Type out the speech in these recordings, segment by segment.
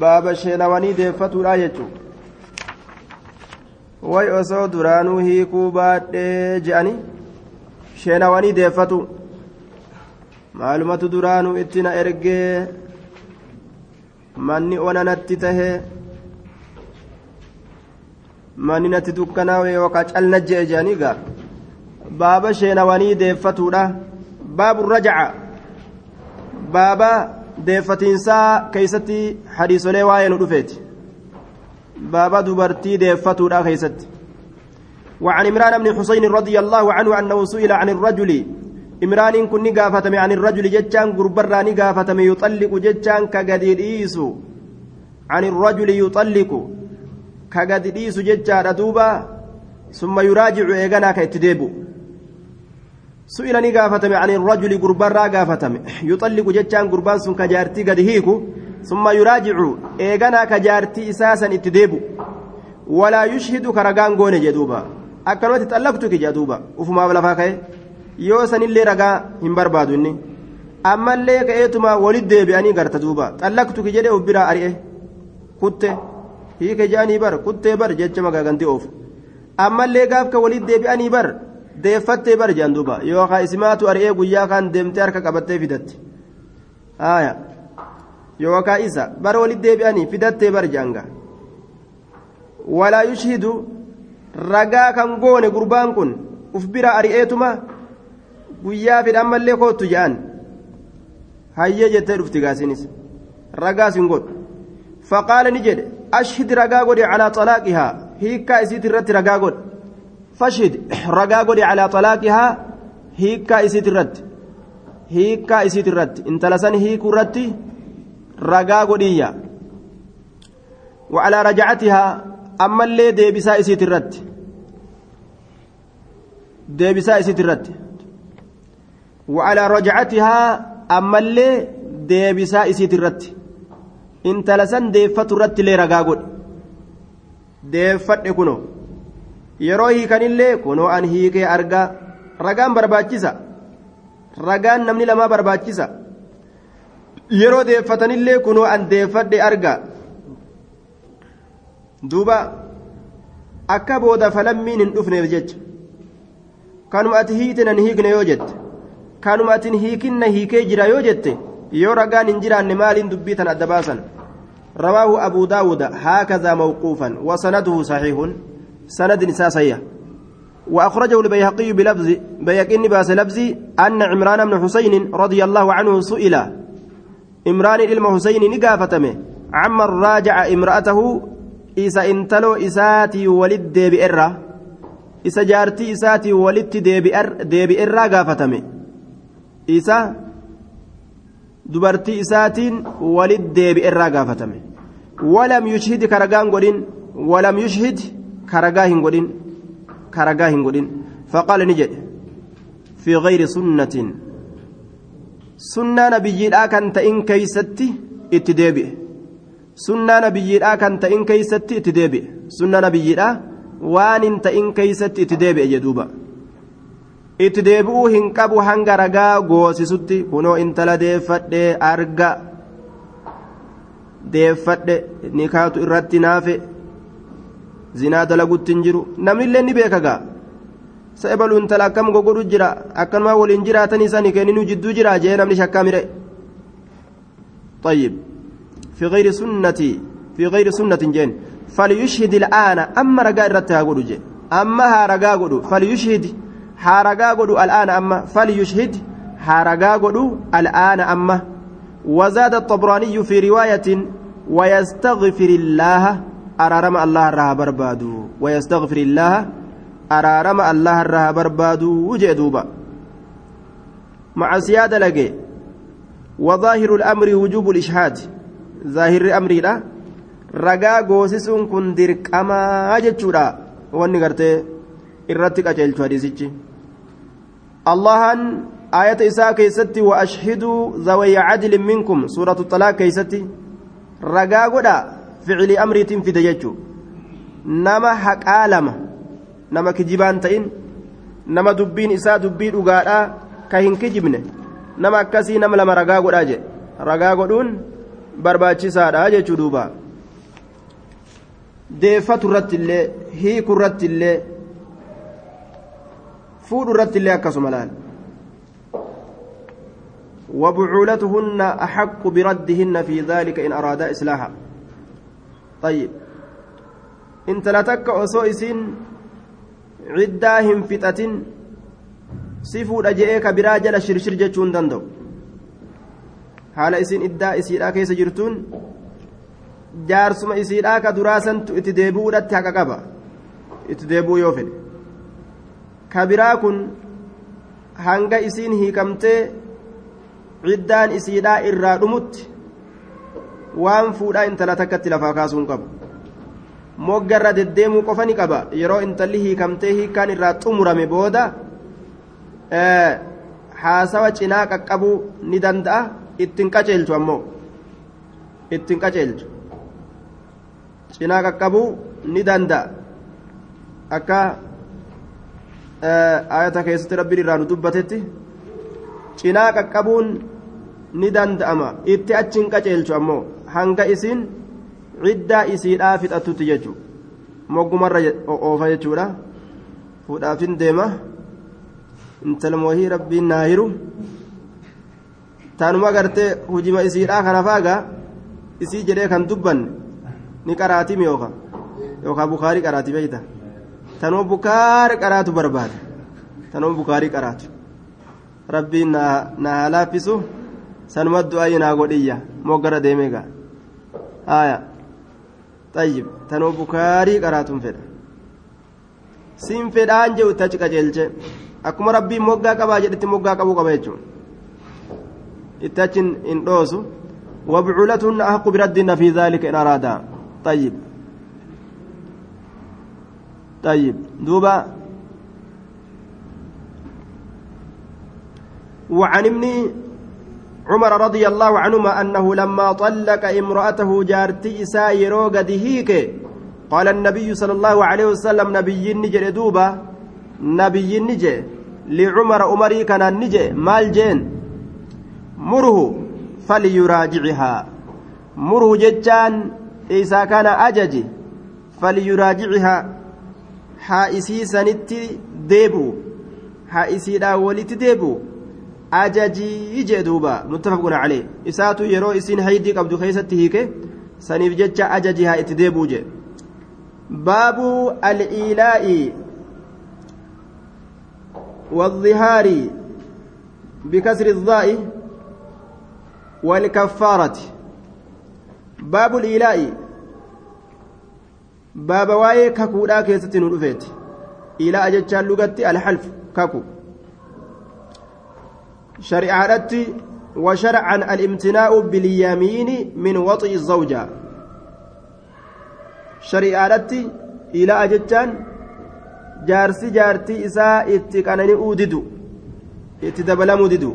baaba sheenawanii deeffatuudha jechuudha. Way osoo duraanuu hiikuu baadhee je'anii sheenawanii deeffatu. Maalumatu duraanuu itti na ergee? Manni onanatti tahee? Manni natti dukkanaawe yookaan calna je'e je'anii gaa? Baaba sheenawanii deeffatuudha. Baabu rajaca baaba deeffatiinsaa keeysatti hadiisolee waa'ee nu dhufeeti بابا دبرتي ديفتو لا خيست وعن عمران بن حسين رضي الله عنه أنه سئل عن الرجل إمران كن نقافتم عن الرجل جتان قربرا نقافتم يطلق جتان كقديس عن الرجل يطلق كقديس جتان دوبا ثم يراجع إيغانا كيتديبو سئل نقافتم عن الرجل قربرا قافتم يطلق جتان قربان سن كجارتي قد هيكو ثم يراجع إيغانا كجارتي إساسا اتديبو. ولا يشهد كرغان غوني جدوبا. أكنوتي تطلقتك جدوبا. وفما بلا فاكي يوسن اللي رغا هم بربادو إني أما اللي كأيتما ولد ديبياني غرت دوبا. طلقتك جدي وبرا أرئه كنت هيك جاني بر. كنت بر. جتش مغاغنتي أوف. أما اللي غافك ولد ديبياني بر. Deeffattee bar jaan duuba. Yookaan isimaatu ari'ee guyyaa kan deemtee harka qabattee fidatti haaya. Yookaan isa bara walitti deebi'anii fidattee bar jaanga. Walaa yushhidu ragaa kan goone gurbaan kun uf bira ari'eetuma guyyaa fidhan mallee kootu ja'an. Hayyee jettee dhufti gaasinis ragaas hin godhu. Faqaala ni jedhe ashhid ragaa godhe calaa xalaaqihaa. Hiikkaa isiit irratti ragaa godhe fashhid ragaa godhe calaa xalaaqihaa hiikkaa isiit irratti hiikkaa isiit irratti intala san hiikuu irratti ragaa godhiyya رجعتها أما اللي ديبسا إسيت الرد ديبسا إسيت الرد وعلى رجعتها أما اللي ديبسا إسيت الرد إن تلسن ديفت الرد لي رقاقود ديفت كنو yeroo hiikanillee kunoo an hiikee argaa ragaan barbaachisa. Ragaan namni lamaa barbaachisa. Yeroo deeffatanillee kunoo an deeffadhe argaa duuba akka booda falammiin hin dhufneef jecha. Kanuma ati hiite nan hiikne yoo jette. Kanuma atin hiikinna hiikee jira yoo jette yoo ragaan hin jiraanne maaliin dubbii tan adda baasan? Rawaahu abuu daawuda haakazaa mawquufan wasanaduhu saxiihun سند ساسية وأخرجه البيهقي بلفظ بيهقي بأس لفظي أن عمران بن حسين رضي الله عنه سئل. عمران إلما حسين نقافتمه عمن راجع امرأته إسا انتلو إساتي ولد بئرة إسا جارتي إساتي ولدت ديبئرة قافتمه إسا دبرتي إساتين ولد ديبئرة قافتمه ولم يشهد كرقان قدين ولم يشهد كرجاه هنقولين كرجاه هنقولين فقال نجد في غير سنة سنة نبي كان تئن كيستي اتدابي سنة نبي كان تئن كيستي اتدابي سنة نبي وان تئن كيستي اتدابي جدوبا itti deebi'uu hin qabu hanga ragaa goosisutti kunoo intala deeffadhe arga. Deeffadhe nikaatu irratti naafe. Zinaa dalagutti hin jiru. Namnillee ni beeka gaa sa ebalu intala akkam gogodhu jira? Akkanumaa waliin jiraatanii sani kenninuu jidduu jira jee namni shakkaa mire? طيب في غير سنتي في غير سنة جين فليشهد الآن أما رجاء رتها قدو جي أما ها رجاء قدو فليشهد ها رجاء قدو الآن أما فليشهد ها رجاء قدو الآن أما وزاد الطبراني في رواية ويستغفر الله araarama allah irraa barbaadu wayastaghfir illaaha araarama allah irraa barbaadu jee duuba macasiyaa dalage الأمر وجوب الإشهاد. ظاهر أمري لا رجاء غوسسون كن درك أما أجتشورا واني قرتي إرتك أجل حديثي الله آية إساء كيستي وأشهدوا ذوي عدل منكم. سورة الطلاق كيستي. رجاء قدا ficilii amriitiin fide jechuun nama haqaa lama nama kijibaan ta'in nama dubbiin isaa dubbii dhugaadhaa ka hin kijibne nama akkasii nama lama ragaa godhaa jedhe ragaa godhuun barbaachisaadha jechuu duuba deeffatu irratti illee hiiku irratti illee fuudhu irratti illee akkasuma laal وبعولتهن أحق بردهن في ذلك إن أرادا إصلاحا ayyib intala takka osoo isiin ciddaa hin fixatin si fuudha je'ee ka biraa jala shirshir jechuu hin danda'u haala isiin iddaa isiidhaa keessa jirtuun jaarsuma isiidhaa ka duraasantu itti deebi'uudhatti haqa qaba itti deebi'uu yoo fedhe ka kun hanga isiin hiikamtee ciddaan isiidhaa irraa dhumutti waan fuudhaa intala takkatti lafaa kaasuun qabu moggarra deddeemuu qofa ni qaba yeroo intalli hiikamtee hiikkaan irraa xumurame booda haasawa cinaa qaqqabuu ni danda'a ittiin qaceelchu ammoo ittiin qaceelchu cinaa qaqqabuu ni danda'a akka ayata keessatti rabbiin irraa nu dubbatetti cinaa qaqqabuun ni danda'ama itti achiin qaceelchu ammoo hanga isiin ciddaa isiidhaa fixattutti jechuudha moggumarra oofa jechuudha fuudhaafin deema intala moohii rabbiin naahiru. taanuma gartee hujima isiidhaa kana faagaa isii jedhee kan dubbanne ni qaraatimi yookaan yookaan bukaarii qaraati beeyta tanuma bukaari qaraatu barbaada tanuma bukaarii qaraatu rabbiin na laaffisu sanuma du'aayi naa godhiyya moggara deemee gaa haaya xayyib tanuma bukaarii qaraatuun fedha siin fedhaan jedhu itti achi qajeelche akkuma rabbiin moggaa qabaa jedhetti moggaa qabuu qaba jechuudha. اتجن إن دوسو وبعولتهن أحق بردهن في ذلك إن أرادا طيب طيب دوبا وعن ابن عمر رضي الله عنهما أنه لما طلق امرأته جارتي إسا يروغ دهيك قال النبي صلى الله عليه وسلم نبي نجر دوبا نبي نجي لعمر أمري كان نجي مال جين مره فليراجعها. مره ججان إذا كان أجج فليراجعها. حائسي سنتي ديبو حائسي لا ولت ديبو. أججي جدوبا متفق عليه إساتو يرو إسين هيدي قبض خيستي هيك سنيف ججا أججها اتديبو جي باب الإيلاء والظهار بكسر الضاء والكفارة باب الإيلاء باب واي كاكودا كيستي ندفت إيلاء جتشان لغتي الحلف كاكو شريعتي وشرعا الامتناء باليمين من وطئ الزوجة شريعتي إيلاء جتشان جارسي جارتي إساء اتقانني أوددو اتدبلمو ددو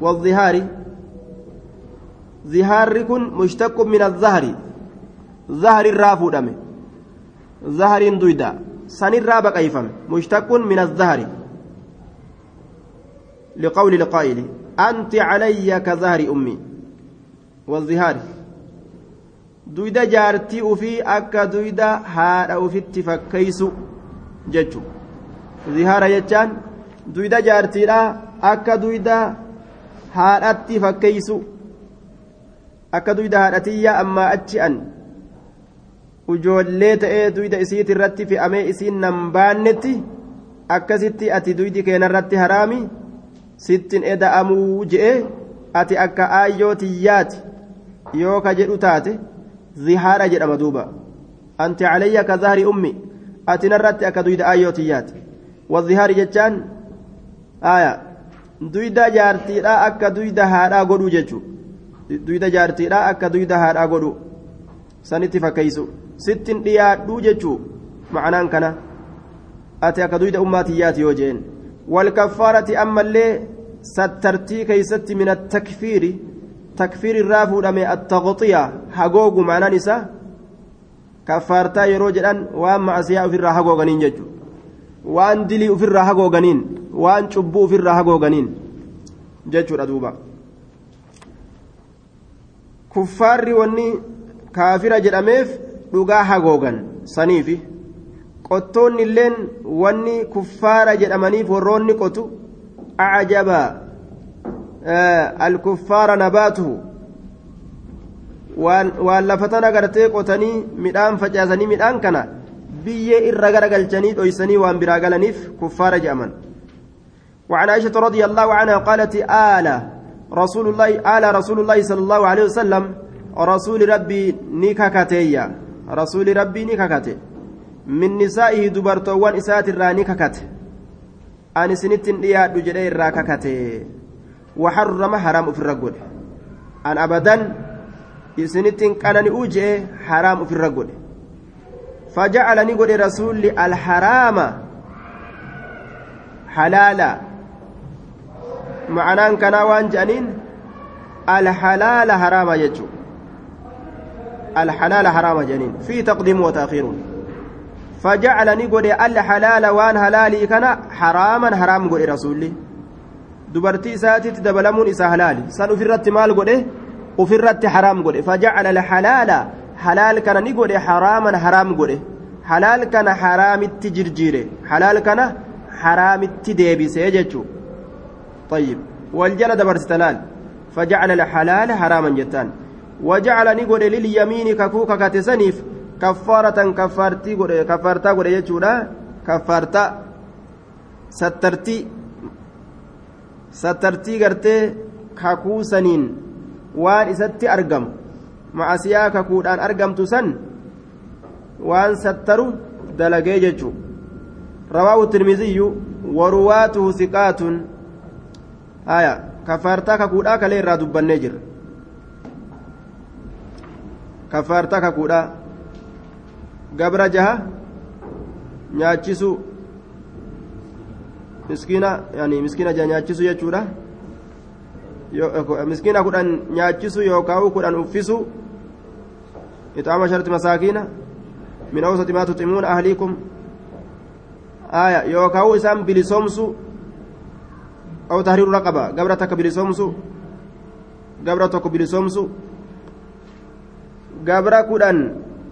والظهار zihaarri kun mushtaqu min azahari zaharirraa fuudhame zahariin duyda sanirraa baqayfame mushtaqun min azahari liqawli liqaa'ili anti calayya ka zahari ummi wazihaari duyda jaartii ufii akka duyda haadha ufitti fakkeysu jechu zihaara jechaan duyda jaartiidha akka duyda haadhatti fakkeysu akka duyda haadhatiyyaa ammaa achi an ujoollee ta'ee duyda isiit irratti fe'amee isiin nan baannetti akkasitti ati duydi keenarratti haraami sittin eda'amuu je'e ati akka aayyoo tiyyaati yoo ka jedhu taate zihaara jedhama duuba anti calayya ka zahri ummi ati narratti akka duyda aayyoo tiyyaati wazihaari jechaan aya duyda jaartiidha akka duyda haadhaa godhuu jechuu duyda jaartiidha akka duyda haadhaa godhu sanitti fakkeysu sittin dhiyaadhuu jechuu ma'anaan kana ati akka duyda ummaatiyyaati yoo jeen walkaffaarati ammallee sattartii keeysatti min attakfiiri takfiir irraa fuudhame attaqxiya hagoogu ma'anaan isaa kaffaartaa yeroo jedhan waan ma'asiyaa ofirraa hagooganiin jechu waan dilii ofirraa hagooganiin waan cubbuu ofirraa hagooganiin jechuudha duuba kuffaarri wanni kaafira jedhameef dhugaa hagoogan saniifi qottoonni illeen wanni kuffaara jedhamaniif warroonni qotu acjaba alkuffaara nabaatuhu waan lafatan agartee qotanii midhaan facaasanii midhaan kana biyyee irra garagalchanii dhoysanii waan biraa galaniif kuffaara jedhaman وعن عائشة رضي الله عنها قالت آل رسول الله آل رسول الله صلى الله عليه وسلم رسول ربي نككتيا رسول ربي نككتي من نسائه دبرتوان إسات الراني ككت أن سنت دياد جري الراككتي وحرم حرام في الرجل أن أبدا سنت كان أوجه حرام في الرجل فجعلني قد رسول الحرام حلالا معناه كان وان جانين الحلال حرام يجو الحلال حرام جانين في تقديم وتأخير فجعلني قد الحلال وان حلالي كان حراما حرام قد رسولي isaatitti dabalamuun isaa halaali san ofirratti maal godhe ofirratti haraam godhe fajacala alhalaala halaal kana ni godhe haraaman haraam godhe halaal kana haraamitti jirjiire halaal kana haraamitti deebisee jechuu طيب والجل دبرت لال فجعل الحلال حراما جتان وجعل نقول لليمين ككوكا كتسنيف كفارة كفارتي قول كفارتا قول يجودا كفارتا سترتي سترتي قرتي كاكو سنين وان إساتي أرقم معسيا كاكودان أرقم تسن وان ستروا دلقي ججو رواه الترمذي ورواته ثقات آية كفارتا كاكودا كلي را دبني جر كفارتا كاكودا قبر جها nyaachisu miskiina yani miskiina nyaachisu jechuudha miskiina kudhan nyaachisu yookaan kudhan uffisu ixaama sharti masaakiina min awsati maa tuximuuna ahliikum aya yookaan isaan bilisoomsu aw tahriiru raqaba gabra takka bilisoomsu gabra tokko bilisoomsu gabra kudhan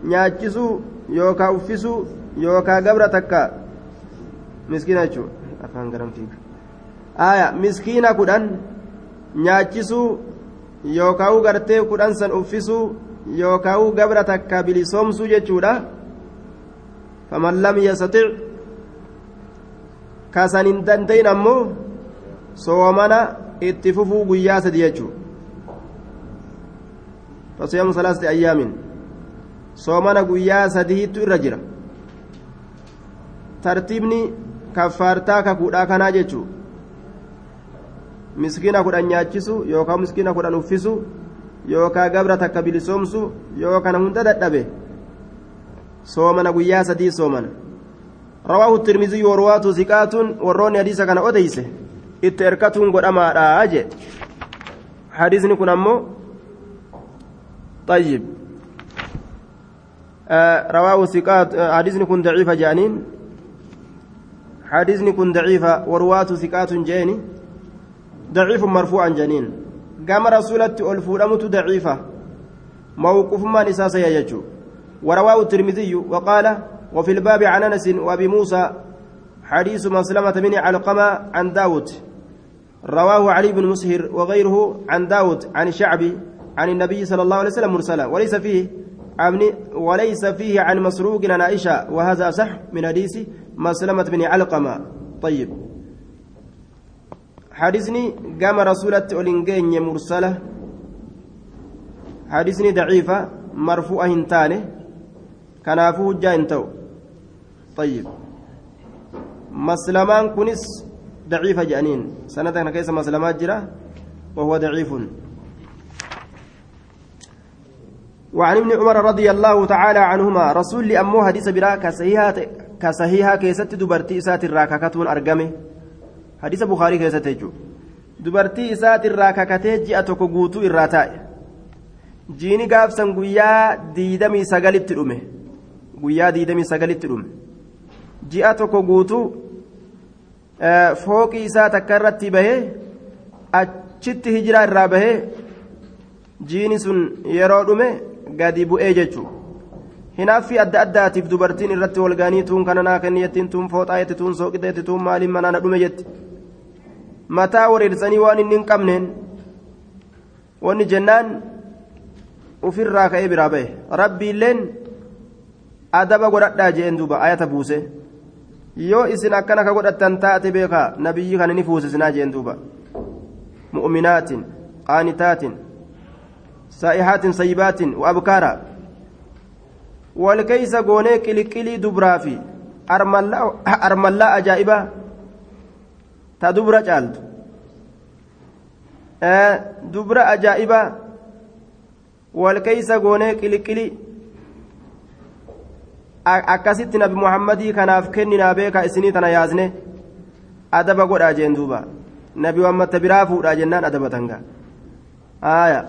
nyaachisu yookaan uffisu yookaan gabra takka miskiina jechuudha afaan garan fiiga aya miskiina kudhan nyaachisuu yookaan gartee kudhan san uffisuu yookaan gabra takka bilisoomsuu jechuudha faman lam yastatic kasan hin dandayin ammoo soomana itti fufuu guyyaa sadi jechuu fasiyaamu salaasati ayyaamin soomana guyyaa sadihiittu irra jira tartiibni kaffaartaa kakuudhaa kanaa jechuu miskiina kudhan nyaachisu yookaan miskiina kudhan uffisu yookaan gabra takka bilisoomsu yookaan hunda dadhabe soomana guyyaa sadii soomana rawaahu tirmizii warwaatu siqaatuun warroonni hadiisa kana odeyse itti erkatuun godhamaadha jee hadiisni kun ammoo طيب آه رواه ثقات آه حديثني كن ضعيفة جانين. حديثني كن ضعيفة ورواة ثقات جاني ضعيف مرفوعا جانين. قام رسولة ألفورمت ضعيفة. موقف ما نساس يجو ورواه الترمذي وقال وفي الباب عن أنس وأبي موسى حديث مسلمة من علقمة عن داود. رواه علي بن مسهر وغيره عن داود عن الشعبي عن النبي صلى الله عليه وسلم مرسلا. وليس فيه عن وليس فيه عن مسروق عن عائشة وهذا صح من حديث مسلمة بن علقمة. طيب. حديثني قام رسولة أولينجين مرسلة. حديثني ضعيفة مرفوعة هنتانه كنافو جاين تو طيب. مسلمان كنس ضعيفة جانين. سنة كيس مسلمات جرا وهو ضعيف. وعن ابن عمر رضي الله تعالى عنهما رسول أمو حديث برا كصحيحة كصحيحة كيست دبرتي إسات الراككتون أرقمه حديث بخاري كيست يجو دبرتي إسات الراككتة جئتك قوتو الراتاء sagalitti dhume guyyaa diidamii sagalitti dhume ji'a tokko guutuu fooqii isaa takka irratti bahee achitti hijiraa irraa bahee jiini sun yeroo dhume gadi bu'ee jechuudha hinaaffii adda addaatiif dubartiin irratti walgaanii tuun kana naa kenni jettiin tuun fooxaa jetti tuun sooqita jetti tuun maaliin manaa na dhume jetti. Mataa wareersanii waan inni hin qabneen. Wanni jennaan ufirraa ka'ee biraa ba'e. Rabbiilleen adaba godhadhaa jeen duuba ayata buuse. Yoo isin akkana ka godhattan taate beekaa nabiyyi kana ni fuusisinaa jeen duuba. Mu'minaatin qaanitaatin abkaara wal keeysa goonee qiliqilii dubraa fi armallaa ajaa'ibaa ta dubra caaltu dubra ajaa'ibaa wal keeysa goonee qiliqilii akkasitti nabi muhammadii kanaaf kenninaa beekaa isinii tana yaasne adaba godhaa jeen duuba nabi wammata biraa fuudhaa jennaan adaba tanga aya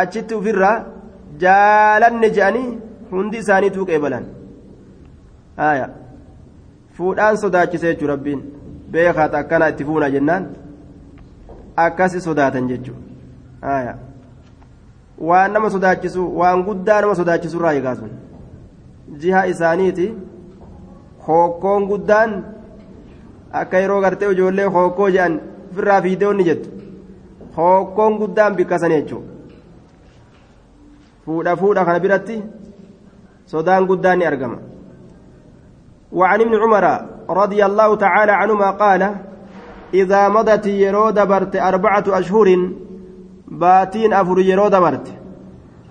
achitti ufirraa jaalanne je'anii hundi isaaniituu qeebalan aya. Fuudhaan sodaachise jechuu rabbiin. Beekaata akkana itti fuuna jennaan. Akkasi sodaatan jechuu. Aya. Waan nama sodaachisu waan guddaa nama sodaachisu irraa eegaa jiha isaaniiti hookkoon guddaan akka yeroo gartee ijoollee hookkoo jedhan ofirraa fiideewwan jettu. Hookkoon guddaan bikkasan jechuudha fuudha fuudha kana biratti sodaan guddaan ni argama. وعن ابن عمر رضي الله تعالى عنهما قال إذا مضت يرو دبرت أربعة أشهر باتين أفر يرو دبرت.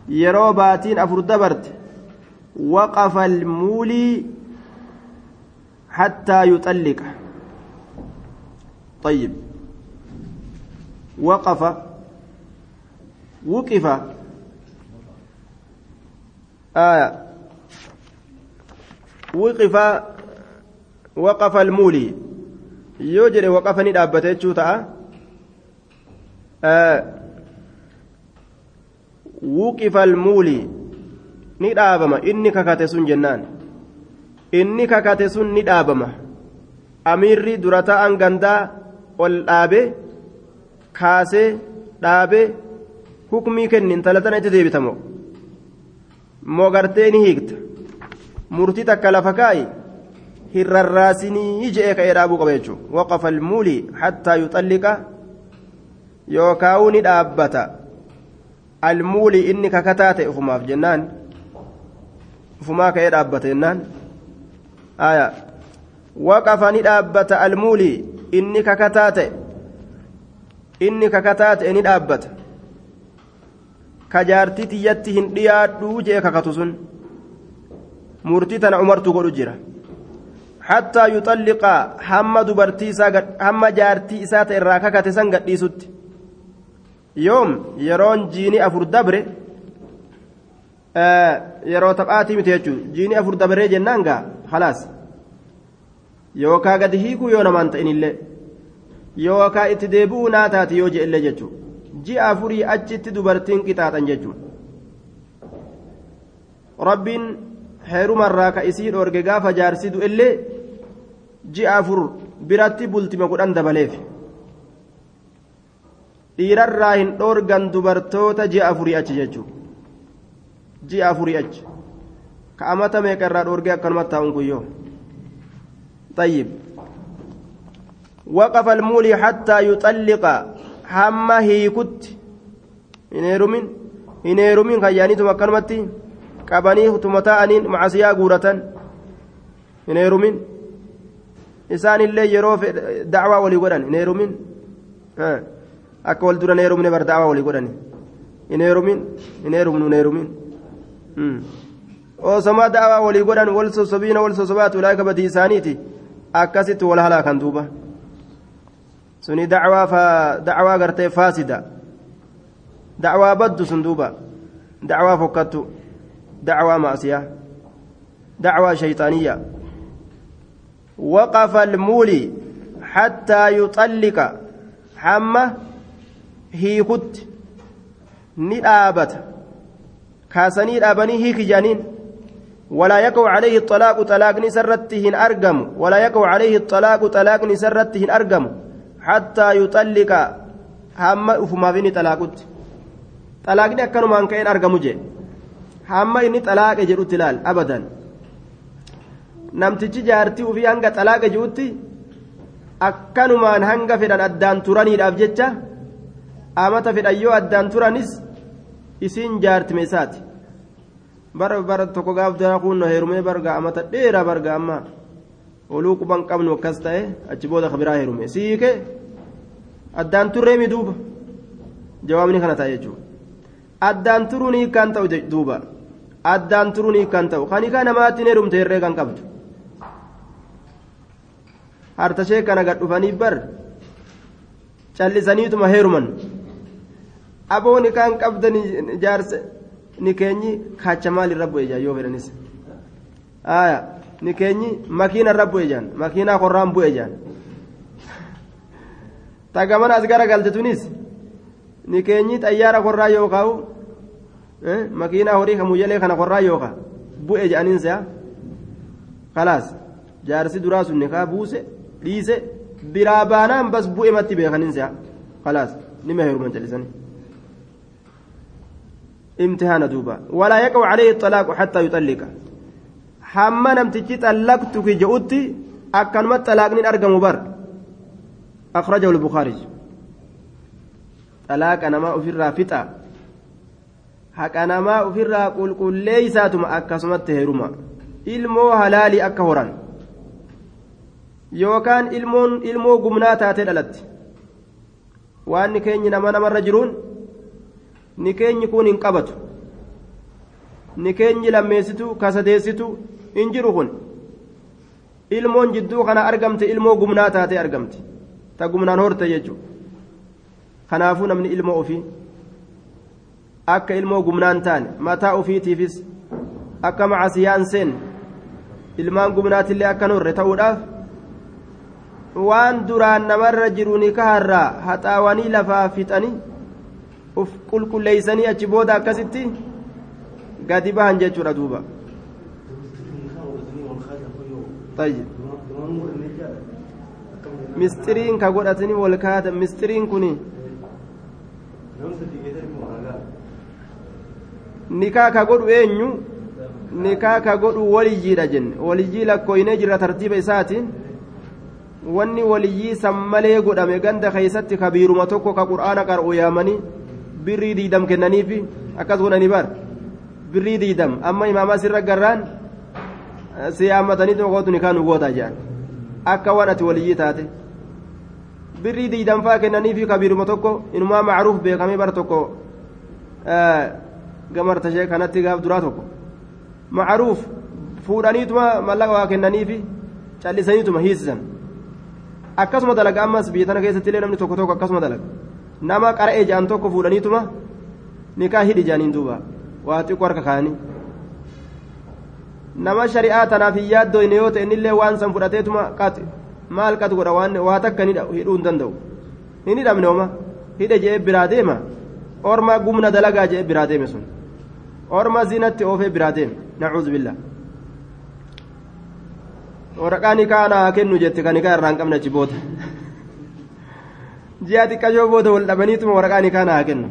يرو باتين أفر دبرت. وقف المولي حتى يطلق. طيب. وقف وقف آية وقف وقف المولي يوجد وقف ندابته جوتا آه وقف المولي ni dhaabama inni kakate sun jennaan inni kakate sun ni dhaabama amiirri dura ta'an gandaa ol dhaabe kaasee dhaabe hukmii kenni intala tana itti deebitamo moo gartee ni hiikta murtii takka lafa kaa'i hirrarraasinii je'ee ka'ee dhaabuu qaba jechuudha waqafa almuulii hattaa yuxalliqa yookaa'uu ni dhaabbata almuulii inni kakataa ta'e ufumaaf jennaan ufumaa ka'ee dhaabbata jennaan aya waqafa ni dhaabbata almuulii inni kakataa ta'e inni kakataa ta'e ni dhaabbata ka jaartii tiyyatti hin dhiyaadhuu jee kakatu sun murtii tana umartu godhu jira. Hattaa yuxalliqa hamma dubartii isaa hamma jaartii isaa ta'e irraa kakate san gadhiisutti. Yoom yeroon jiini afur dabre yeroo taphaatii miti jechuudha jiini afur dabaree jennaan gaa? Halaas yookaa gadi hiikuu yoo namaan ta'inillee yookaa itti deebi'uu naa taati yoo je'ellee jechuudha ji'a afurii achitti dubartiin qixaaxan jechuudha rabbiin heerumarraa ka isii dhoorge gaafa jaarsi du'ellee ji'a afur biratti bultima kudhan dabaleef dhiirarraa hin dhoorgan dubartoota ji'a afurii achi jechuudha. ji'a afurii achi ka amata meeqa irraa dhoorgee akkanumatti taa'uun kuyyoo طيب وقف المولي حتى يطلق هم هيكت هنيرمين هنيرمين خيانيتم أكنمتي qabanii tumataa'aniin macasiyaa guuratan hin heerumin isaanillee yeroo dacwaa walii godhan hin heerumin akka wal dura hin heerumne bar dacwaa walii godhan hin heerumin hin heerumnu hin heerumin osomaa da'awaa walii godhan wal sosobiina wal sosobaatu ulaa'ika badii isaaniiti akkasitti wal halaakan duuba suni dacwaa gartee faasida dacwaa baddu sun duuba dacwaa fokkattu dacwaa maasiyaa dacwaa shayxaaniyya وقف المولي حتى يطلق. حمى هي كت. ندابت كاسني دابني هي كجانين. ولا يقع عليه الطلاق طلاق نسرتهن أرقم ولا يقع عليه الطلاق طلاق نسرتهن أرقم hattaa yuxallika hamma ufumaaf inni xalaaqutti xalaaqni akkanumaan ka'een argamu jee hamma inni xalaaqe jedhutti ilaal abadan namtichi jaartii ufii hanga xalaaqe jirutti akkanumaan hanga fedhan addaan turaniidhaaf jecha amata fedhan yoo addaan turanis isiin jaartime isaati bara bara tokko gaaf daraquun heerumee barga amata dheeraa barga ammaa oluu quban qabnu akkas ta'e achi booda kabiraa heerume siike addaan turree mi duuba jawaabni kana ta'a jechuudha addaan turuun hiikkaan ta'u duuba addaan turuun hiikkaan ta'u kan hiikaa namaatiin heerumte herree kan qabdu hartashee kana gad dhufanii bar callisaniituma heeruman aboon hiikaan qabdan jaarse ni keenyi kacha maalirra bu'e yoo fedhanis ni keenyi makiinarra bu'e jaan makiinaa korraan bu'e jaan tagamana as gara galte tunis ni keenyi xayyaara korraa yoo kaa'u makiinaa horii kamuyyalee kana korraa yoo kaa bu'e jedhaniinsa kalaas jaarsi duraa sun nikaa buuse dhiise biraa baanaan bas bu'e matti beekaniinsa kalaas nima heeruman callisanii امتحان دوبا ولا يقع عليه الطلاق حتى يطلق hamma namtichi xallaqtuki je'utti akkanuma xalaaqnin argamu bar. Akhrajahu lbukaarij xalaaqa namaa ofirraa fixa. Haqa namaa ofirraa qulqulleeysaatuma akkasumatti heeruma. Ilmoo halaalii akka horan. Yookaan ilmoon ilmoo gumnaa taatee dhalatti. Waan ni keenyi nama namarra jiruun ni keenyi kun hin qabatu. Ni keenyi lammeessitu kasadeessitu in jiru kun ilmoon jidduu kana argamte ilmoo gumnaa taatee argamte ta gumnaan horte jechuudha kanaafuu namni ilmoo ofii akka ilmoo gumnaan taane mataa ofiitiifis akka macasiyaan seen ilmaan gumnaatillee akkan horre ta'uudhaaf waan duraan namarra jiru ni kaharraa haxaawanii lafaa fixanii uf qulqulleeysanii achi booda akkasitti gadi bahan jechuudha duuba. Mistiriin ka godhatanii wal kaatan mistiriin kun nikaa ka godhu eenyu nikaa ka godhu waliyyiidha jenne waliyyii lakkooynee jira tartiiba isaatiin wanni waliyyii san malee godhame ganda keeysatti kabiiruma tokko ka qur'aana qar'u yaamanii birrii diidam kennaniifi akkas godhanii bar birrii diidam amma imaamaa sirra garraan si yaammatanii tokkotu nikaa nu goota jedhan akka waan ati waliyyii taate birrii diidam faa kennaniifi kabiiruma tokko inumaa macruuf beekamee bar tokko gamartashee kanatti gaaf duraa tokko macruuf fuudhaniituma mallaqa waa kennaniifi callisaniituma hiisisan akkasuma dalaga ammas biyya tana keessatti illee namni tokko tokko akkasuma dalaga nama qara'ee ja'an tokko fuudhaniituma nikaa hidhi jaaniin duuba waa xiqqoo harka kaanii nama shari'aa tanaaf hin yaaddoyne yoo ta'e innillee waan san fudhateetuma qaxi maal qatu godha waan waa takka hidhuu hin danda'u hin hidhamne oma hidhe je'ee biraa deema orma gumna dalagaa je'ee biraa deeme sun orma zinatti oofee biraa deeme nacuudhu billaa waraqaa nikaa naa kennu jette kan nikaa irraa hin qabne achi booda ji'a xiqqashoo booda wal dhabaniituma waraqaa nikaa naa kennu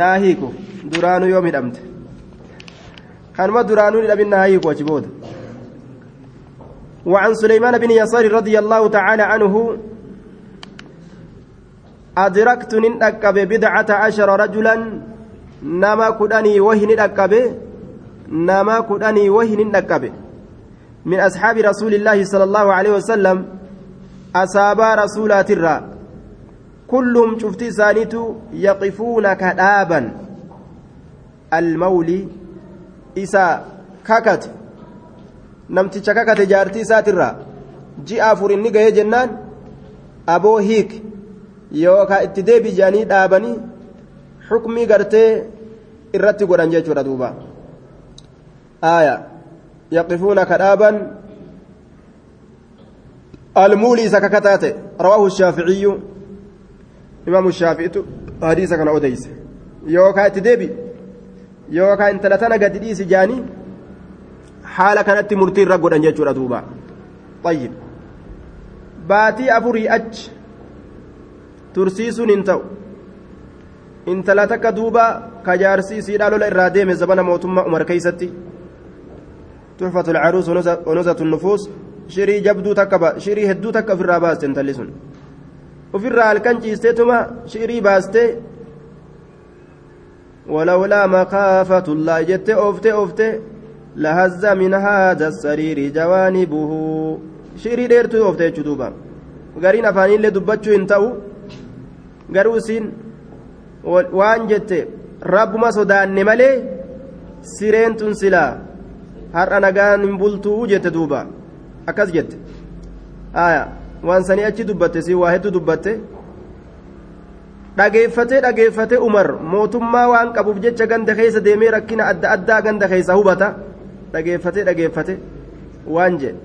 naa hiiku duraanuu yoom hidhamte duraanuu hidhamin naa hiiku achi booda. وعن سليمان بن يسار رضي الله تعالى عنه أدركت ننأكب بضعة عشر رجلا نما كدني وهن نأكب نما كدني وهن نأكب من أصحاب رسول الله صلى الله عليه وسلم أصابا رسولات الرا كلهم شفتي سانيت يقفون كدابا المولي isa kakate. Namticha kakate jaartii isaatirraa ji'a afur inni gahee jennaan aboo hiik yookaan itti deebi jaanii dhaabanii xukumii gartee irratti godhan jechuudha duuba. Aaya yaqifuuna ka dhaaban almuulii isa kakataate rawaahu shaaficiyyu imaamu shaaficitu hadiisa kana odeyse yookaan itti deebi yookaan intala tana gadi dhiisi jaanii haala kanatti murtii irra godhan jechuudha duuba طيب baatii afurii achi tursiisuun hin ta'u intala takka duuba ka jaarsi isiidhaa lola irraa deeme zabana mootummaa umar keeysatti تحفة العروس ونزة النفوس شيري جبدو تكبا شيري هدو تكا في الراباس تنتلسون وفي الرال كان جيستيتما شيري باستي ولولا مخافة الله جت أوفتي أوفتي لهز من هذا السرير جوانبه شيري ديرتو أوفتي جدوبا غارين أفانين لدبتشو انتو غروسين rabbuma sodaanne malee sireen tun silaa har'a nagaan hin bultuu jette duuba akkas jette aya waan sanii achi dubbatte si waa hedduu dubbatte dhageeffatee dhageeffatee umar mootummaa waan qabuuf jecha ganda keessa deemee rakkina adda addaa ganda keessa hubata dhageeffatee dhageeffate waan jedhe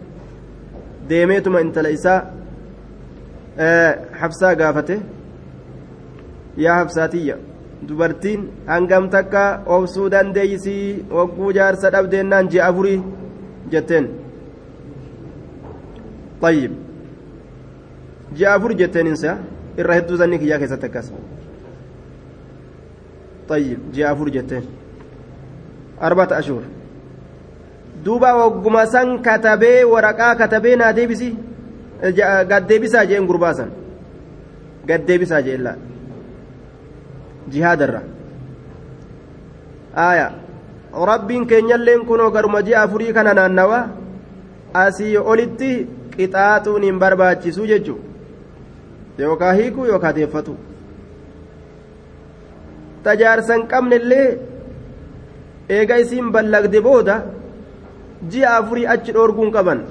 deemeetuma intala isaa habsaa gaafate yaa habsaatiyya dubartiin hangam takka obsuu dandeeysii wagguu jaarsa dhabdeennaan ji'a afurii jetteen طيب jetteen insa irra hedduu zanni kiyyaa keessatti akkas طيب ji'a afur jetteen arbata ashur duuba wagguma san katabee waraqaa katabee naa deebisi gaddeebisaa jeen gurbaasan gaddeebisaa jeen laa jihaadarra aya rabbiin keenyalleen kunoo garuma ji'a afurii kana naannawa asii olitti qixaaxuun hin barbaachisu jechu yookaa hiikuu yookaa deeffatu tajaarsan qabnellee eega isiin ballagde booda ji'a afurii achi dhoorguun qaban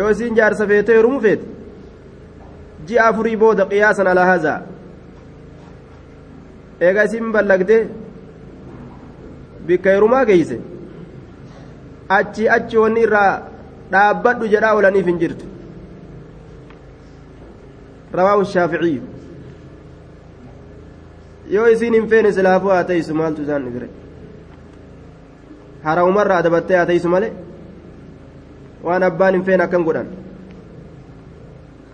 yoo isiin jaarsa feete heerumu feete ji'a afurii booda qiyaasan alaa eega isin ballagde bikka heerumaa geeyse achi achi wanni irraa dhaabbadhu jedhaa oolaniif hin jirtu feene silaafuu haa teeysu maaltu isaan dhibire harawumarra adabattee haa teeysu malee waan abbaan hin feene akkan godhan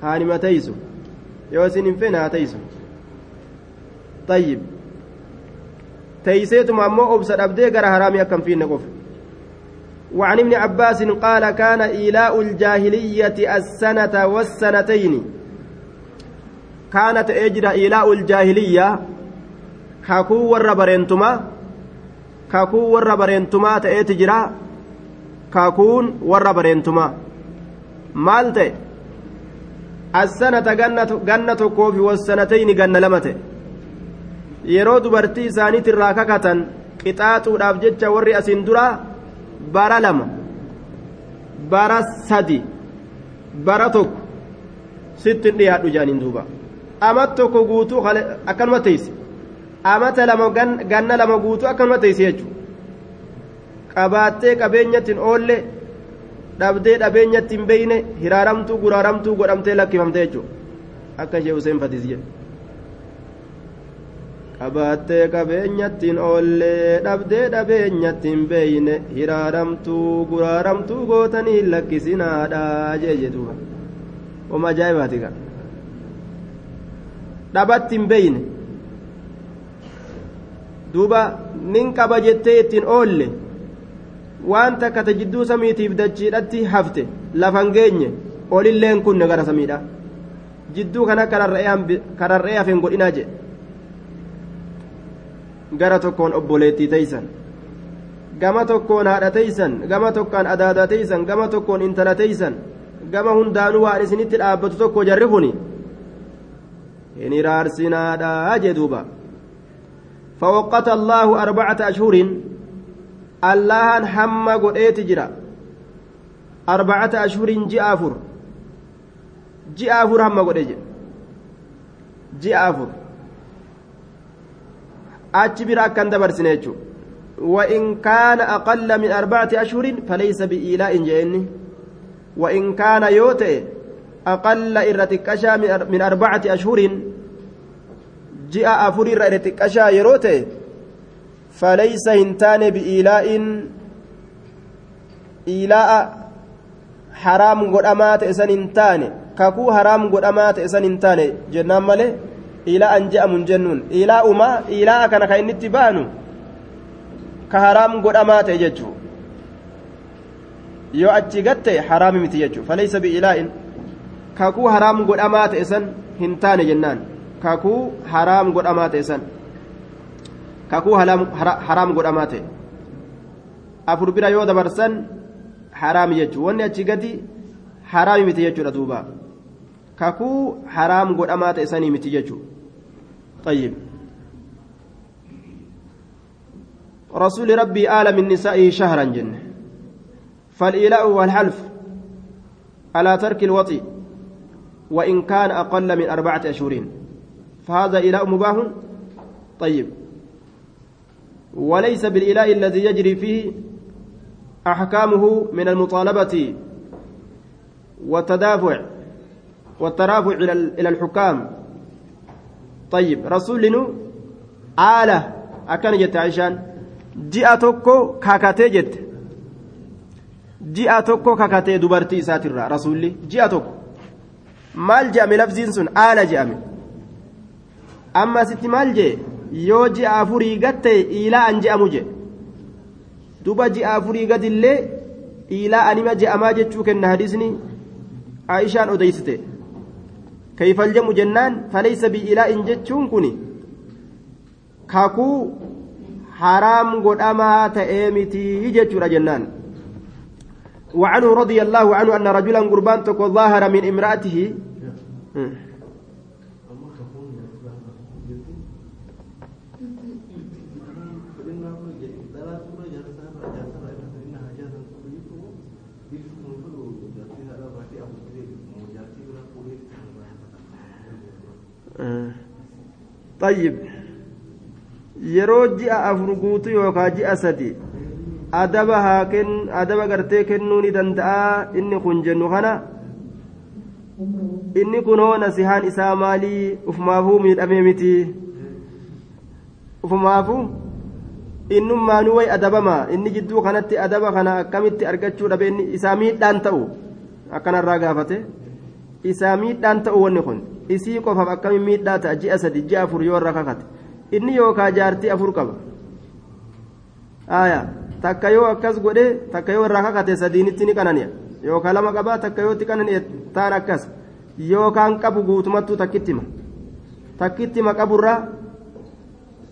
haanima teeysu yoo isiin hin feene haa teeysu طيب تيسيتم أمو أبسد أبدي قرى هرامي أكم في النقف وعن ابن عباس قال كان إيلاء الجاهلية السنة والسنتين kaana ta'ee jira ilaa'ul jaahiliyyaa kakuu warra bareentumaa kakuu warra bareentumaa ta'eeti jira kakuun warra bareentumaa. Maal ta'e? Assanata ganna tokkoofi wassanatayni ganna lama ta'e. Yeroo dubartii isaaniit irraa kakatan qixaaxuudhaaf jecha warri asiin duraa bara lama bara sadi bara tokko sittin dhiyaadhu jaaniin duuba. Amat tokko guutuu akkanuma teeyse amata lama ganna lama guutuu akkanuma teeyse jechuudha qabaattee qabeenyattiin oolle dhabdee dhabeenyatti hin beeyne hiraaramtuu guraaramtuu godhamtee lakkifamte jechuudha akka ishee Hussein Fatiis jedhu. qabaattee qabeenyattiin oollee dhabdee dhabeenyattiin beeyne hiraaramtuu guraaramtuu gootanii lakkisinaadha jee oma ajaa'ibaati kan dhabatti hin beeyne duuba nin qaba jettee ittiin oolle waan takka ta jidduu samiitiif dachiidhatti hafte lafan geenye olilleen kunne gara samiidha jidduu kana kararree hafeen godhinaa jedhe gara tokkoon obboleettii teeysan gama tokkoon haadha teeysan gama tokkoon adaada teeysan gama tokkoon intala teeysan gama hundaanuu waan isinitti dhaabbatu tokko jarri kuni hin iraarsinaadha jee duuba فوقت الله أربعة أشهر الله حم قديت جرا. أربعة أشهر جاء أفر جاء أفر هم قديت جاء أفر achi bira akkan dabarsine jechuudha وإن كان أقل من أربعة أشهر فليس بإيلاء جئني. وإن كان يوتي أقل إرتكشا من أربعة أشهر جاء أفر إرتكشا يروتي فليس هنتان بإيلاء إيلاء حرام قد أمات إسان هنتان كاكو حرام قد أمات إسان هنتان جنان مالي ilaa umaa ilaa kana kan inni itti baanu ka haraam godhamaa ta'e jechuu yoo achi gatte haraami miti jechuu falaysa bi'ilaa'in kakuu haraam godhamaa ta'e san hin taane jennaan kakuu haraam godhamaa ta'e san kakuu haraam godhamaa ta'e afur bira yoo dabarsan haraami jechuu wanni achi gadi haraami miti jechuudha duuba kakuu haraam godhamaa ta'e sanii miti jechuu طيب رسول ربي آل من نسائه شهرا جنة فالإيلاء والحلف على ترك الوطي وإن كان أقل من أربعة أشهر فهذا إيلاء مباح؟ طيب. وليس بالإيلاء الذي يجري فيه أحكامه من المطالبة والتدافع والترافع إلى الحكام. طيب رسولنا آلة. أكن جت عشان جاء توكو كاكاتي جت. جاء توكو كاكاتي دبرتي ساتر رسولي جاء توكو. Maal je'ame lafziin sun? Aala je'ame. Amma sitti maal jee? Yoo ji'a afurii gatte iilaa an je'amu je duba ji'a afurii gadillee iilaa anima je'amaa jechuu kenna hadisni aishaan odeysite kayfal jedhamu jennaan falaysa bi'ilaa'in jechuun kun kakuu haraam godhamaa ta'ee mitii jechuudha jennaan وعنه رضي الله عنه أن رجلا قربان تكو ظاهر من امرأته. طيب. afur guutu yookaan ji'a sadi adaba haa kennu adaba gartee kennuu ni danda'a. Inni kun jennu kana inni kunoo nasihaan isaa maalii ufumaafuu miidhamee miti? Ufumaafuu innummaanuu way adabama. Inni jidduu kanatti adaba kana akkamitti argachuu dhabe? Inni isaa miidhaan ta'u. Akkanarraa gaafate. Isaa miidhaan ta'u wanni kun. Isii qofaaf akkamiin miidhaa ta'a? Ji'a sadi ji'a afur yoo irra kakate. Inni yookaa jaartii afur qaba. Aayaa takka yoo akkas godhe takka yoo irraa kakate sadiinitti ni qanani'a yookaan lama qabaa takka yootti qanani'a taan akkas yookaan qabu guutumattuu takkittima takkittima qaburraa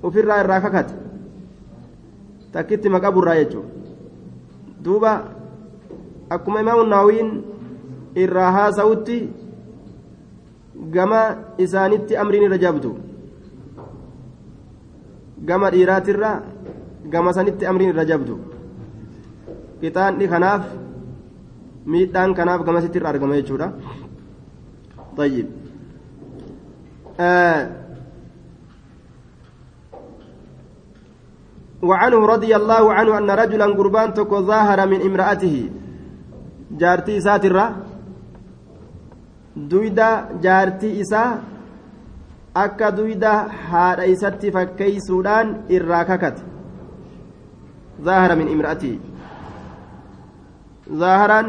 ofirraa irraa kakate takkittima qaburraa jechuudha duuba akkuma imaamu naawiin irraa haasa'utti gama isaanitti amriin irra jabdu gama dhiiraatirraa gama sanitti amriin irra jabdu qixaanni kanaaf miidhaan kanaaf gamasitti irra argama jechuudha طيب آه وعنه رضي الله عنه أن رجلا قربان تكو ظاهر من امرأته جارتي ساترة دويدا جارتي إسا akka duyda haadha isatti fakkeeysuudhaan irraa kakate zaahara min imra'atii zaaharaan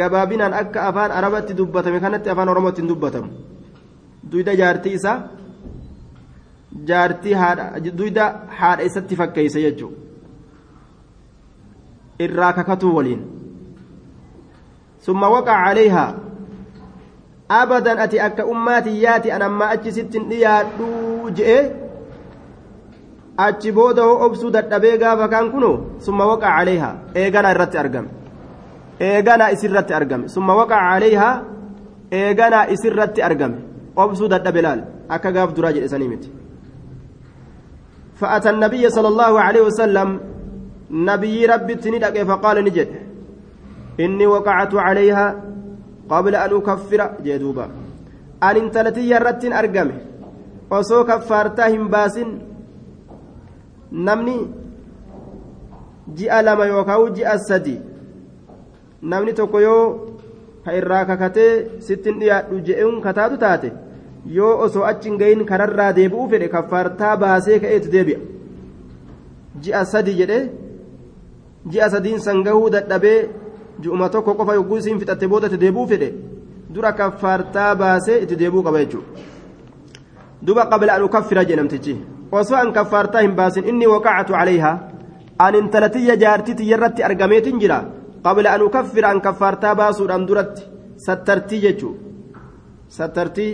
gabaabinaan akka afaan arabatti dubbatame kanatti afaan oromootti hin dubbatamu duyda jaartii isaa jaartii duyda haadha isatti fakkeeyse jechuu irraa kakatuu waliin summa waqaca calayhaa abadan ati akka ummaatiyyaati an ammaa achi sittin dhiyaadhuu je'e achi booda hoo obsuu dadhabee gaafa kaan kuno summa waqaca calayhaa eeganaa irratti argame eeganaa isirratti argame summa waqaca calayhaa eeganaa isirratti argame obsuu dadhabe laal akka gaaf duraa jedhe sanii miti فأتى النبي صلى الله عليه وسلم نبي ربي تندق فقال نجد إني وقعت عليها قبل أن أكفر جدوبا أن انتلتي يرت أرقمه osoo kaffaartaa hin baasin namni ji'a lama yookaan ji'a sadi namni tokko yoo ka irraa kakatee sittin dhiyaadhu je'uun kataatu taate yoo osoo achi hin gahin kararraa deebi'uu fedhe kaffaartaa baasee ka'eetu deebi'a ji'a sadi jedhee ji'a sadiin san gahuu dadhabee ji'uma tokko qofa yogguu isiin fixatte boodatti deebi'uu fedhe dura kaffaartaa baasee itti deebuu qaba jechuudha duba qabla an ukaffira jedhamtichi osoo an kaffaartaa hin baasin inni waqacatu calayhaa an intalatiyya jaartitiyya irratti argameetin jira qabla an ukaffira an kaffaartaa baasuudhaan duratti sattartii jechuu sattartii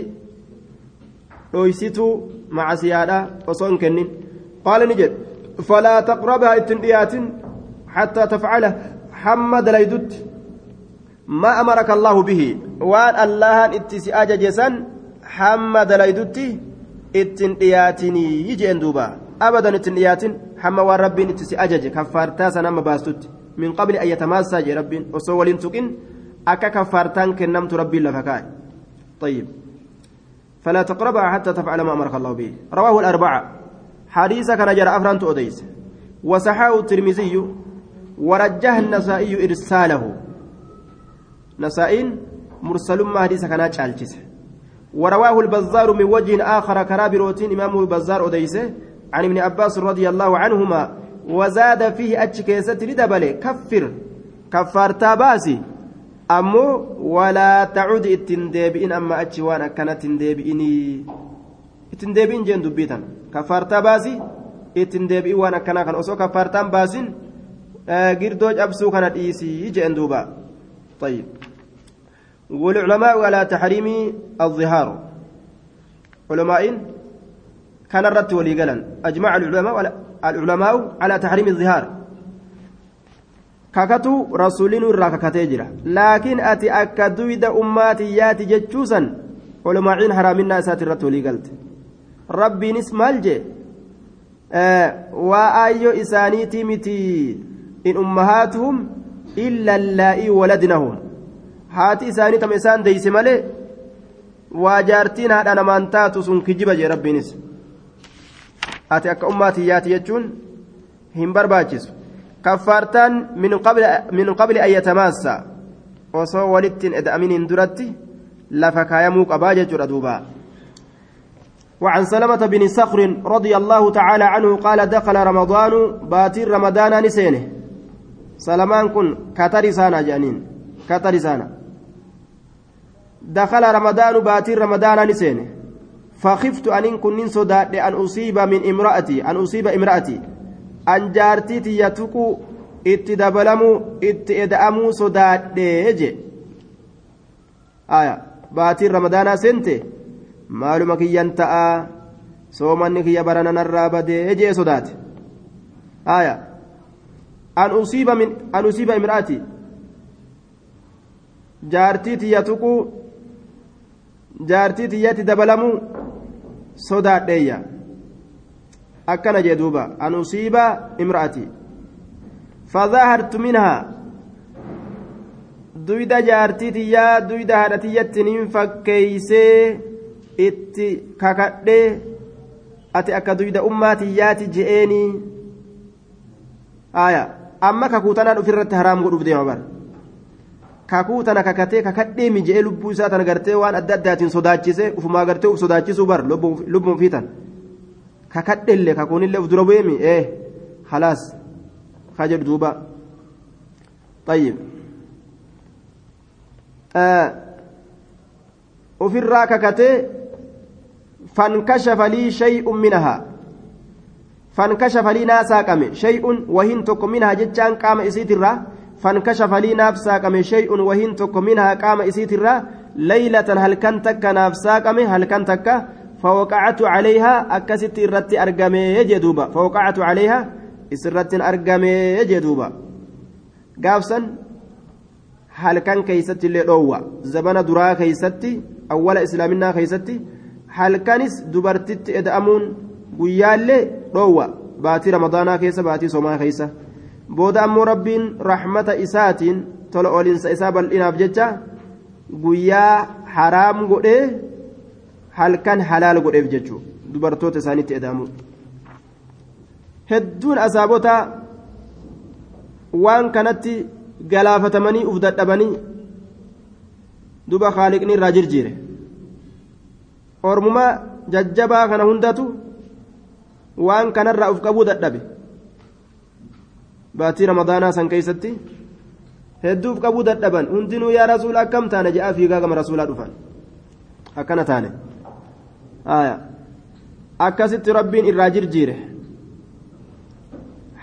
dhoysituu macasiyaadha osoo hin kennin qaala ni jedhe falaa taqrabhaa ittin dhiyaatin حتى تفعله حمد ليدت ما أمرك الله به وان الله اتسي أججسا حمد ليدت اتن إياتني يجي دوبا أبدا اتن إياتن حما وان ربي اتسي أجج كفارتا سنما باستت من قبل أن يتماسى جي ربي وسوى لنتقن أكا كفارتان كنمت ربي لفكاي طيب فلا تقربها حتى تفعل ما أمرك الله به رواه الأربعة حديث كان جرى أفرانت أديس وصحاه الترمذي ورجح النسائي إرساله نسائين مرسل ما حديث كان تشالجس ورواه البزار من وجه آخر كرابروتين إمامه البزار أديسه عن ابن عباس رضي الله عنهما وزاد فيه أتشكيسة ردبله كفر كفارتا باسي amma achi waan akkanatti hin deebi'inii ittin deebi'in jeen dubbiitan kaffaartaa baasi ittin deebi'in waan akkanaa kan osoo kaffaartaan baasin girdoo cabsuu kana dhiisii jeen duuba طيب والعلماء على تحريم الظهار علماء كان الرت ولي أجمع العلماء العلماء على تحريم الظهار kakatee jira laakiin ati akka duyda ummaatiyyaati jechuusan olmaaciin haraaminaa isaati irratti walii galte rabbiinis maal jee waa aayyo isaaniitii miti in ummahaatuhum illa allaa'ii waladnahum haati isaanii tama isaan deyse malee waa jaartiin haadha namaan taatu sun kijiba jee rabbiinis. Ati akka ummaatiyyaati jechuun hin barbaachisu. كفارتان من قبل من قبل أن يتماسى وصو ولدت أدأمين درتي لفكايموك أباجة ردوبا وعن سلمة بن صخر رضي الله تعالى عنه قال دخل رمضان باتير رمضان نسينه سلمان كن كترسانا جانين كترسانا دخل رمضان باتير رمضان نسينه فخفت أن كن صداد أن أصيب من امرأتي أن أصيب امرأتي jaartii tiyya tuqu itti dabalamuu itti eda'amuu sodaadhee je aya baatiin ramadaanaa seente maaluma kiyyan ta'a soomanni kiyya barananarraa badee jee sodaate aya an usiiba imra'ati jaartii tiyya tuqu jaartii tiyyatti dabalamuu sodaadheeyya akkana jee duuba an usiiba imra'ati fadhahartu minhaa duyda jaartii tiyyaa duyda haadha tiyyattiin fakkeeysee itti kakadhee ati akka duyda ummaa tiyyaati je'eeni aya amma kakuutanaan ufirratti haraam godhuuf deema bara kakuu tana kakatee kakadhee mi je'ee lubbuu isaa tana gartee waan adda addaatiin sodaachise ufumaa gartee uf sodaachisuu bar lubbuun fiitan kakadhellee kakuunillee uf dura bu'eemi ee halaas ka jedhu duuba طيب ofirraa kakatee fankashafa lii shay'un minahaa fankashafa lii naa saaqame shay'un wahiin tokko minhaa jechaan qaama isiitirraa fankashafa lii naaf saaqame shay'un wahiin tokko minhaa qaama isiitirraa laylatan halkan takka naaf saaqame halkan takka فوقعت عليها أكست الرت أرقمي يجدوبا فوقعت عليها إسرت أرقمي يجدوبا قافسا هل كان كيست اللي زبنا درا كيست أول إسلامنا كيست. هل كانس دبرتت إدأمون؟ قيالي روى باتي رمضانا كيسة باتي booda ammoo rabbiin rahmata isaatiin tola olinsa isaa bal'inaaf jecha guyyaa haraam godhee halkan halaal godheef jechuu dubartoota isaanitti edaamu. Hedduun asaabota waan kanatti galaafatamanii uf dadhabanii duba haaliqni irraa jirjiire. Ormuma jajjabaa kana hundatu waan kanarraa uf qabuu dadhabe. Baatii ramadaanaa san keeysatti hedduuf qabuu dadhaban hundinuu yaa rasuula akkam taane je'aa fiigaa gama rasuulaa dhufan akkana taane akkasitti rabbiin irraa jirjiire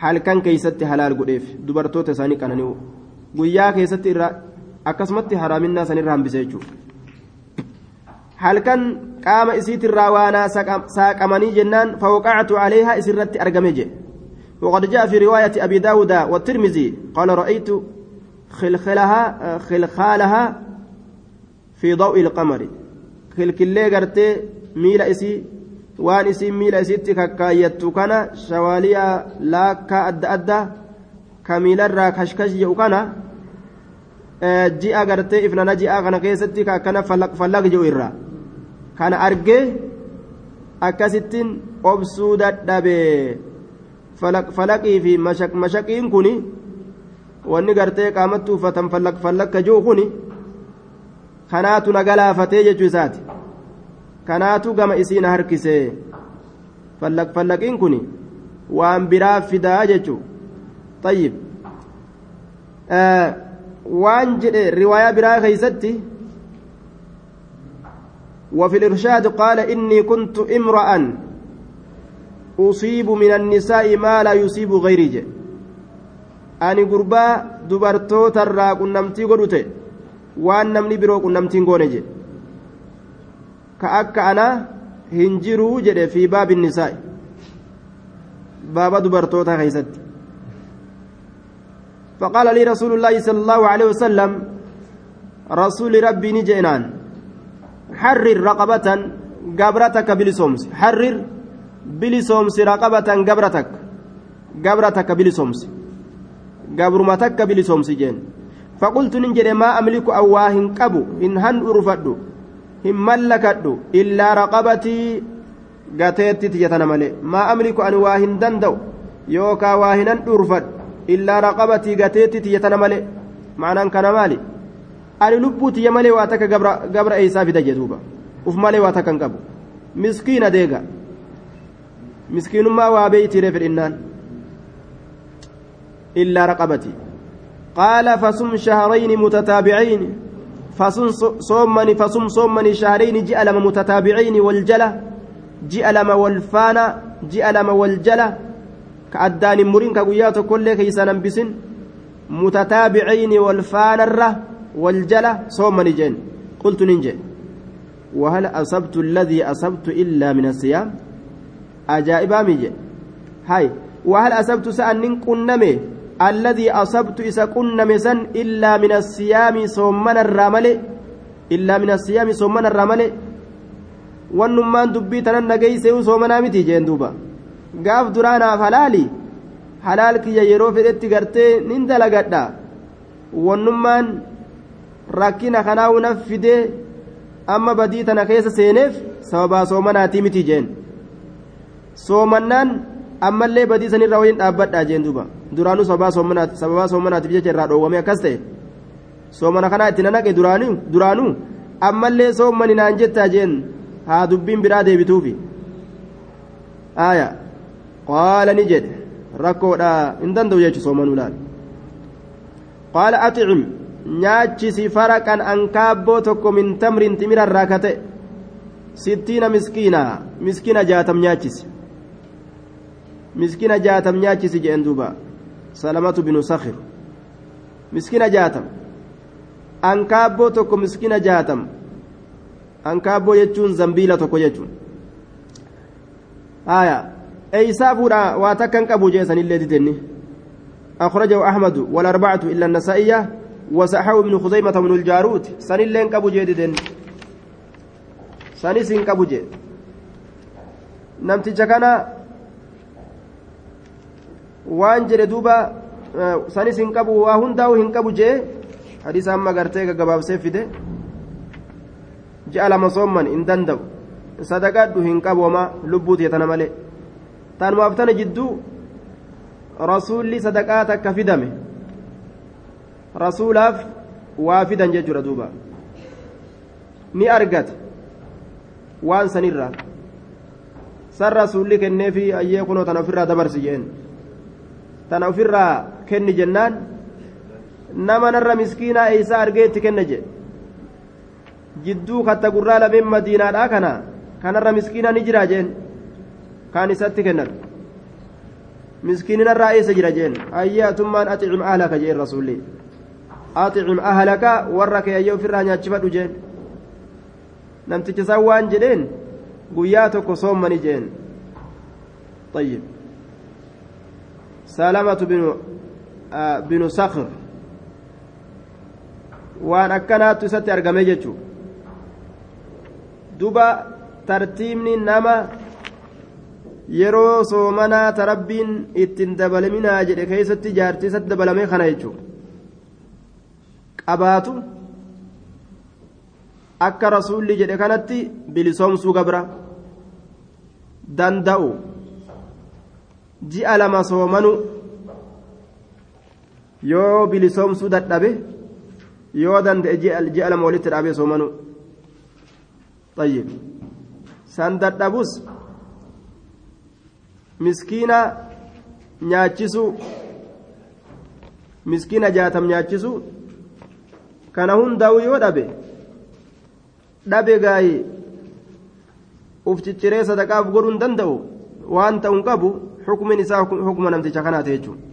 halkan keeysatti halaal godheef dubartoota isaanii qanani'u guyyaa keessatti irraa akkasumatti haraaminaa sanirra hambise jechuudha halkan qaama isiitirraa waanaa saaqamanii jennaan fawqacatu caleehaa isirratti argame jedhe وقد جاء في رواية أبي داود والترمذي قال رأيت خلخلها خلخالها في ضوء القمر خلكلي قرتي ميل إسي isiin miila isitti kakkaayyattu kana shawaaliyaa laakkaa adda addaa ka miilarraa kashkash jedhu kana ji'a gartee ifnana ji'aa kana keessatti ka akkana fallaq jedhu irraa kana argee akkasittiin obsuu dadhabee falaqii fi mashaqiin kun wanni gartee qaamatti uffatan fallakka jiru kun kanaatu na galaafatee jechuu isaati kanaatu gama isiina harkise fallaqiin kun waan biraa fidaa jechuu tayyib waan jedhe riwaayaa biraa keeysatti وفي الإرشاد قال إني كنت امرأ أصيب من النساء ما لا يصيب غيري جي. أني قربا دبرتو ترى كنمتي قدوتي وأن نمني برو كنمتي قوني ka akka ana hin jiruu jedhe fi baabi nisaa'i baaba dubartoota keeysatti فقال لي رسول الله صلى الله عليه وسلم رسول ربي نجئنان. حرر رقبة قبرتك بلسومس حرر bilisoomsi raqabatan gabra takka. Gabra takka bilisoomsi. Gabruma takka bilisoomsi jeen. Faqultu nin jedhe maa amliku an waa hin qabu? Hin handhurfadhu hin mallakadhu? Illaa raqabatii gateetti tiyatana malee. Maa amliku ani waa hin danda'u? Yookaa waa hin handhurfadhu illaa raqabatii gateetti tiyatana malee. Ma'anaan kana maali? Ani lubbuu tiyya malee waa takka gabra eeysaa fida jedhuuba uf malee waa takka hin qabu. Miskiina deega. Miskiinummaa waa beeytiire fedhinnaan? Illaa raqabatii qaala fasum shahrayni mutataabicayn فصم صومني فصم صومني شهرين جاء لما متتابعين والجلة جاء لما والفانا جاء لما والجلة كأدان مرين كقيات كل كيسان بسن متتابعين والفانا الره والجلة صومني جن قلت ننجي وهل أصبت الذي أصبت إلا من الصيام أجائب ميجي هاي وهل أصبت سأنن كنمي الذي أصبت إذا كنا مسن إلا من الصيام صومنا الرمل إلا من الصيام صومنا الرمل والنمان دبي تنن نجيسه صومنا متي جين دوبا gaaf duraanaaf halaali halaal kiyya yeroo fedhetti gartee nin dalagadha wannummaan rakkina kanaa unaf fidee amma badii tana keessa seeneef sababaa soomanaatii miti jeen soomannaan ammallee badii sanirraa waliin dhaabbadhaa jeen duuba duraanuu sababaa soomanaatiif jecha irraa dhoowwame akkas ta'e soomana kanaa itti nanaqe duraanuu ammallee soomani naan jettaa jeen haa dubbiin biraa deebituufi aaya qaala ni jedhe rakkoodha hin danda'u jechu soomanuu laal qaala axicim nyaachisi faraqan ankaabboo tokko min tamrin timira irraa ka sittiina miskiina miskiina jaatam nyaachisi miskiina jaatam nyaachisi jedhen duuba salamatu binu sakir miskiina jaatam ankaabboo tokko miskiina jaatam ankaabboo jechuun zambiila tokko jechuun haya eeysaa fuudha waa takkan qabu jeesanillee ditenni أخرجه أحمد والأربعة إلا النسائية وصححه ابن خزيمة بن الجارود سنلين قبو جيددن سنسين قبو جيد نمتج كان waan jedhe duuba sanis hin qabu waa hundaa'u hin qabu jee hadiisa amma gartee gaggabaabsee fide. Ji'a lama soomman hin danda'u. Sadaqadhu hin qabu homaa lubbuu teetana malee. Tanumaaf tana jidduu rasuulli sadaqaa takka fidame. Rasuulaaf waa fidan jechuudha duuba. Ni argate waan sanirraa. San rasuulli kenneefi ayyee kunoo tana ofirraa dabarsi jeen tana ofirraa kenni jennaan nama narra miskiinaa eeysaa argee itti kenna jedhe jidduu katta gurraa lameen madiinaadhaa kana kanarra miskiina ni jira jeen kaan isatti kennatu miskiininarraa eessa jira jeen ayyaatummaan axicim ahlaka jeen rasuulli axicim ahlaka warra kee ayyee ofirraa nyaachifadhu jeen namticha isaan waan jedheen guyyaa tokko soommani jeen طيب سلامة بن آه بن صخر waan akkanaattu isatti argame jechuun duba tartiibni nama yeroo soomanaa tarabbiin ittiin dabalaminaa jedhe keessatti jaartii isatti dabalamee kana jechuun qabaatu akka rasuulli jedhe kanatti bilisoomsuu gabra danda'u ji'a lama soomanu yoo bilisoomsuu dadhabe. yoo danda'e ji'a lama walitti dhaabee soomanu طيب san dadhabus miskiina nyaachisu miskiina jaatam nyaachisu kana hundaa'u yoo dhabe dhabe gaayi uf cicciree sadaqaaf godhuu danda'u waan ta'u qabu xukumin isaa hukuma namticha kanaati jechuudha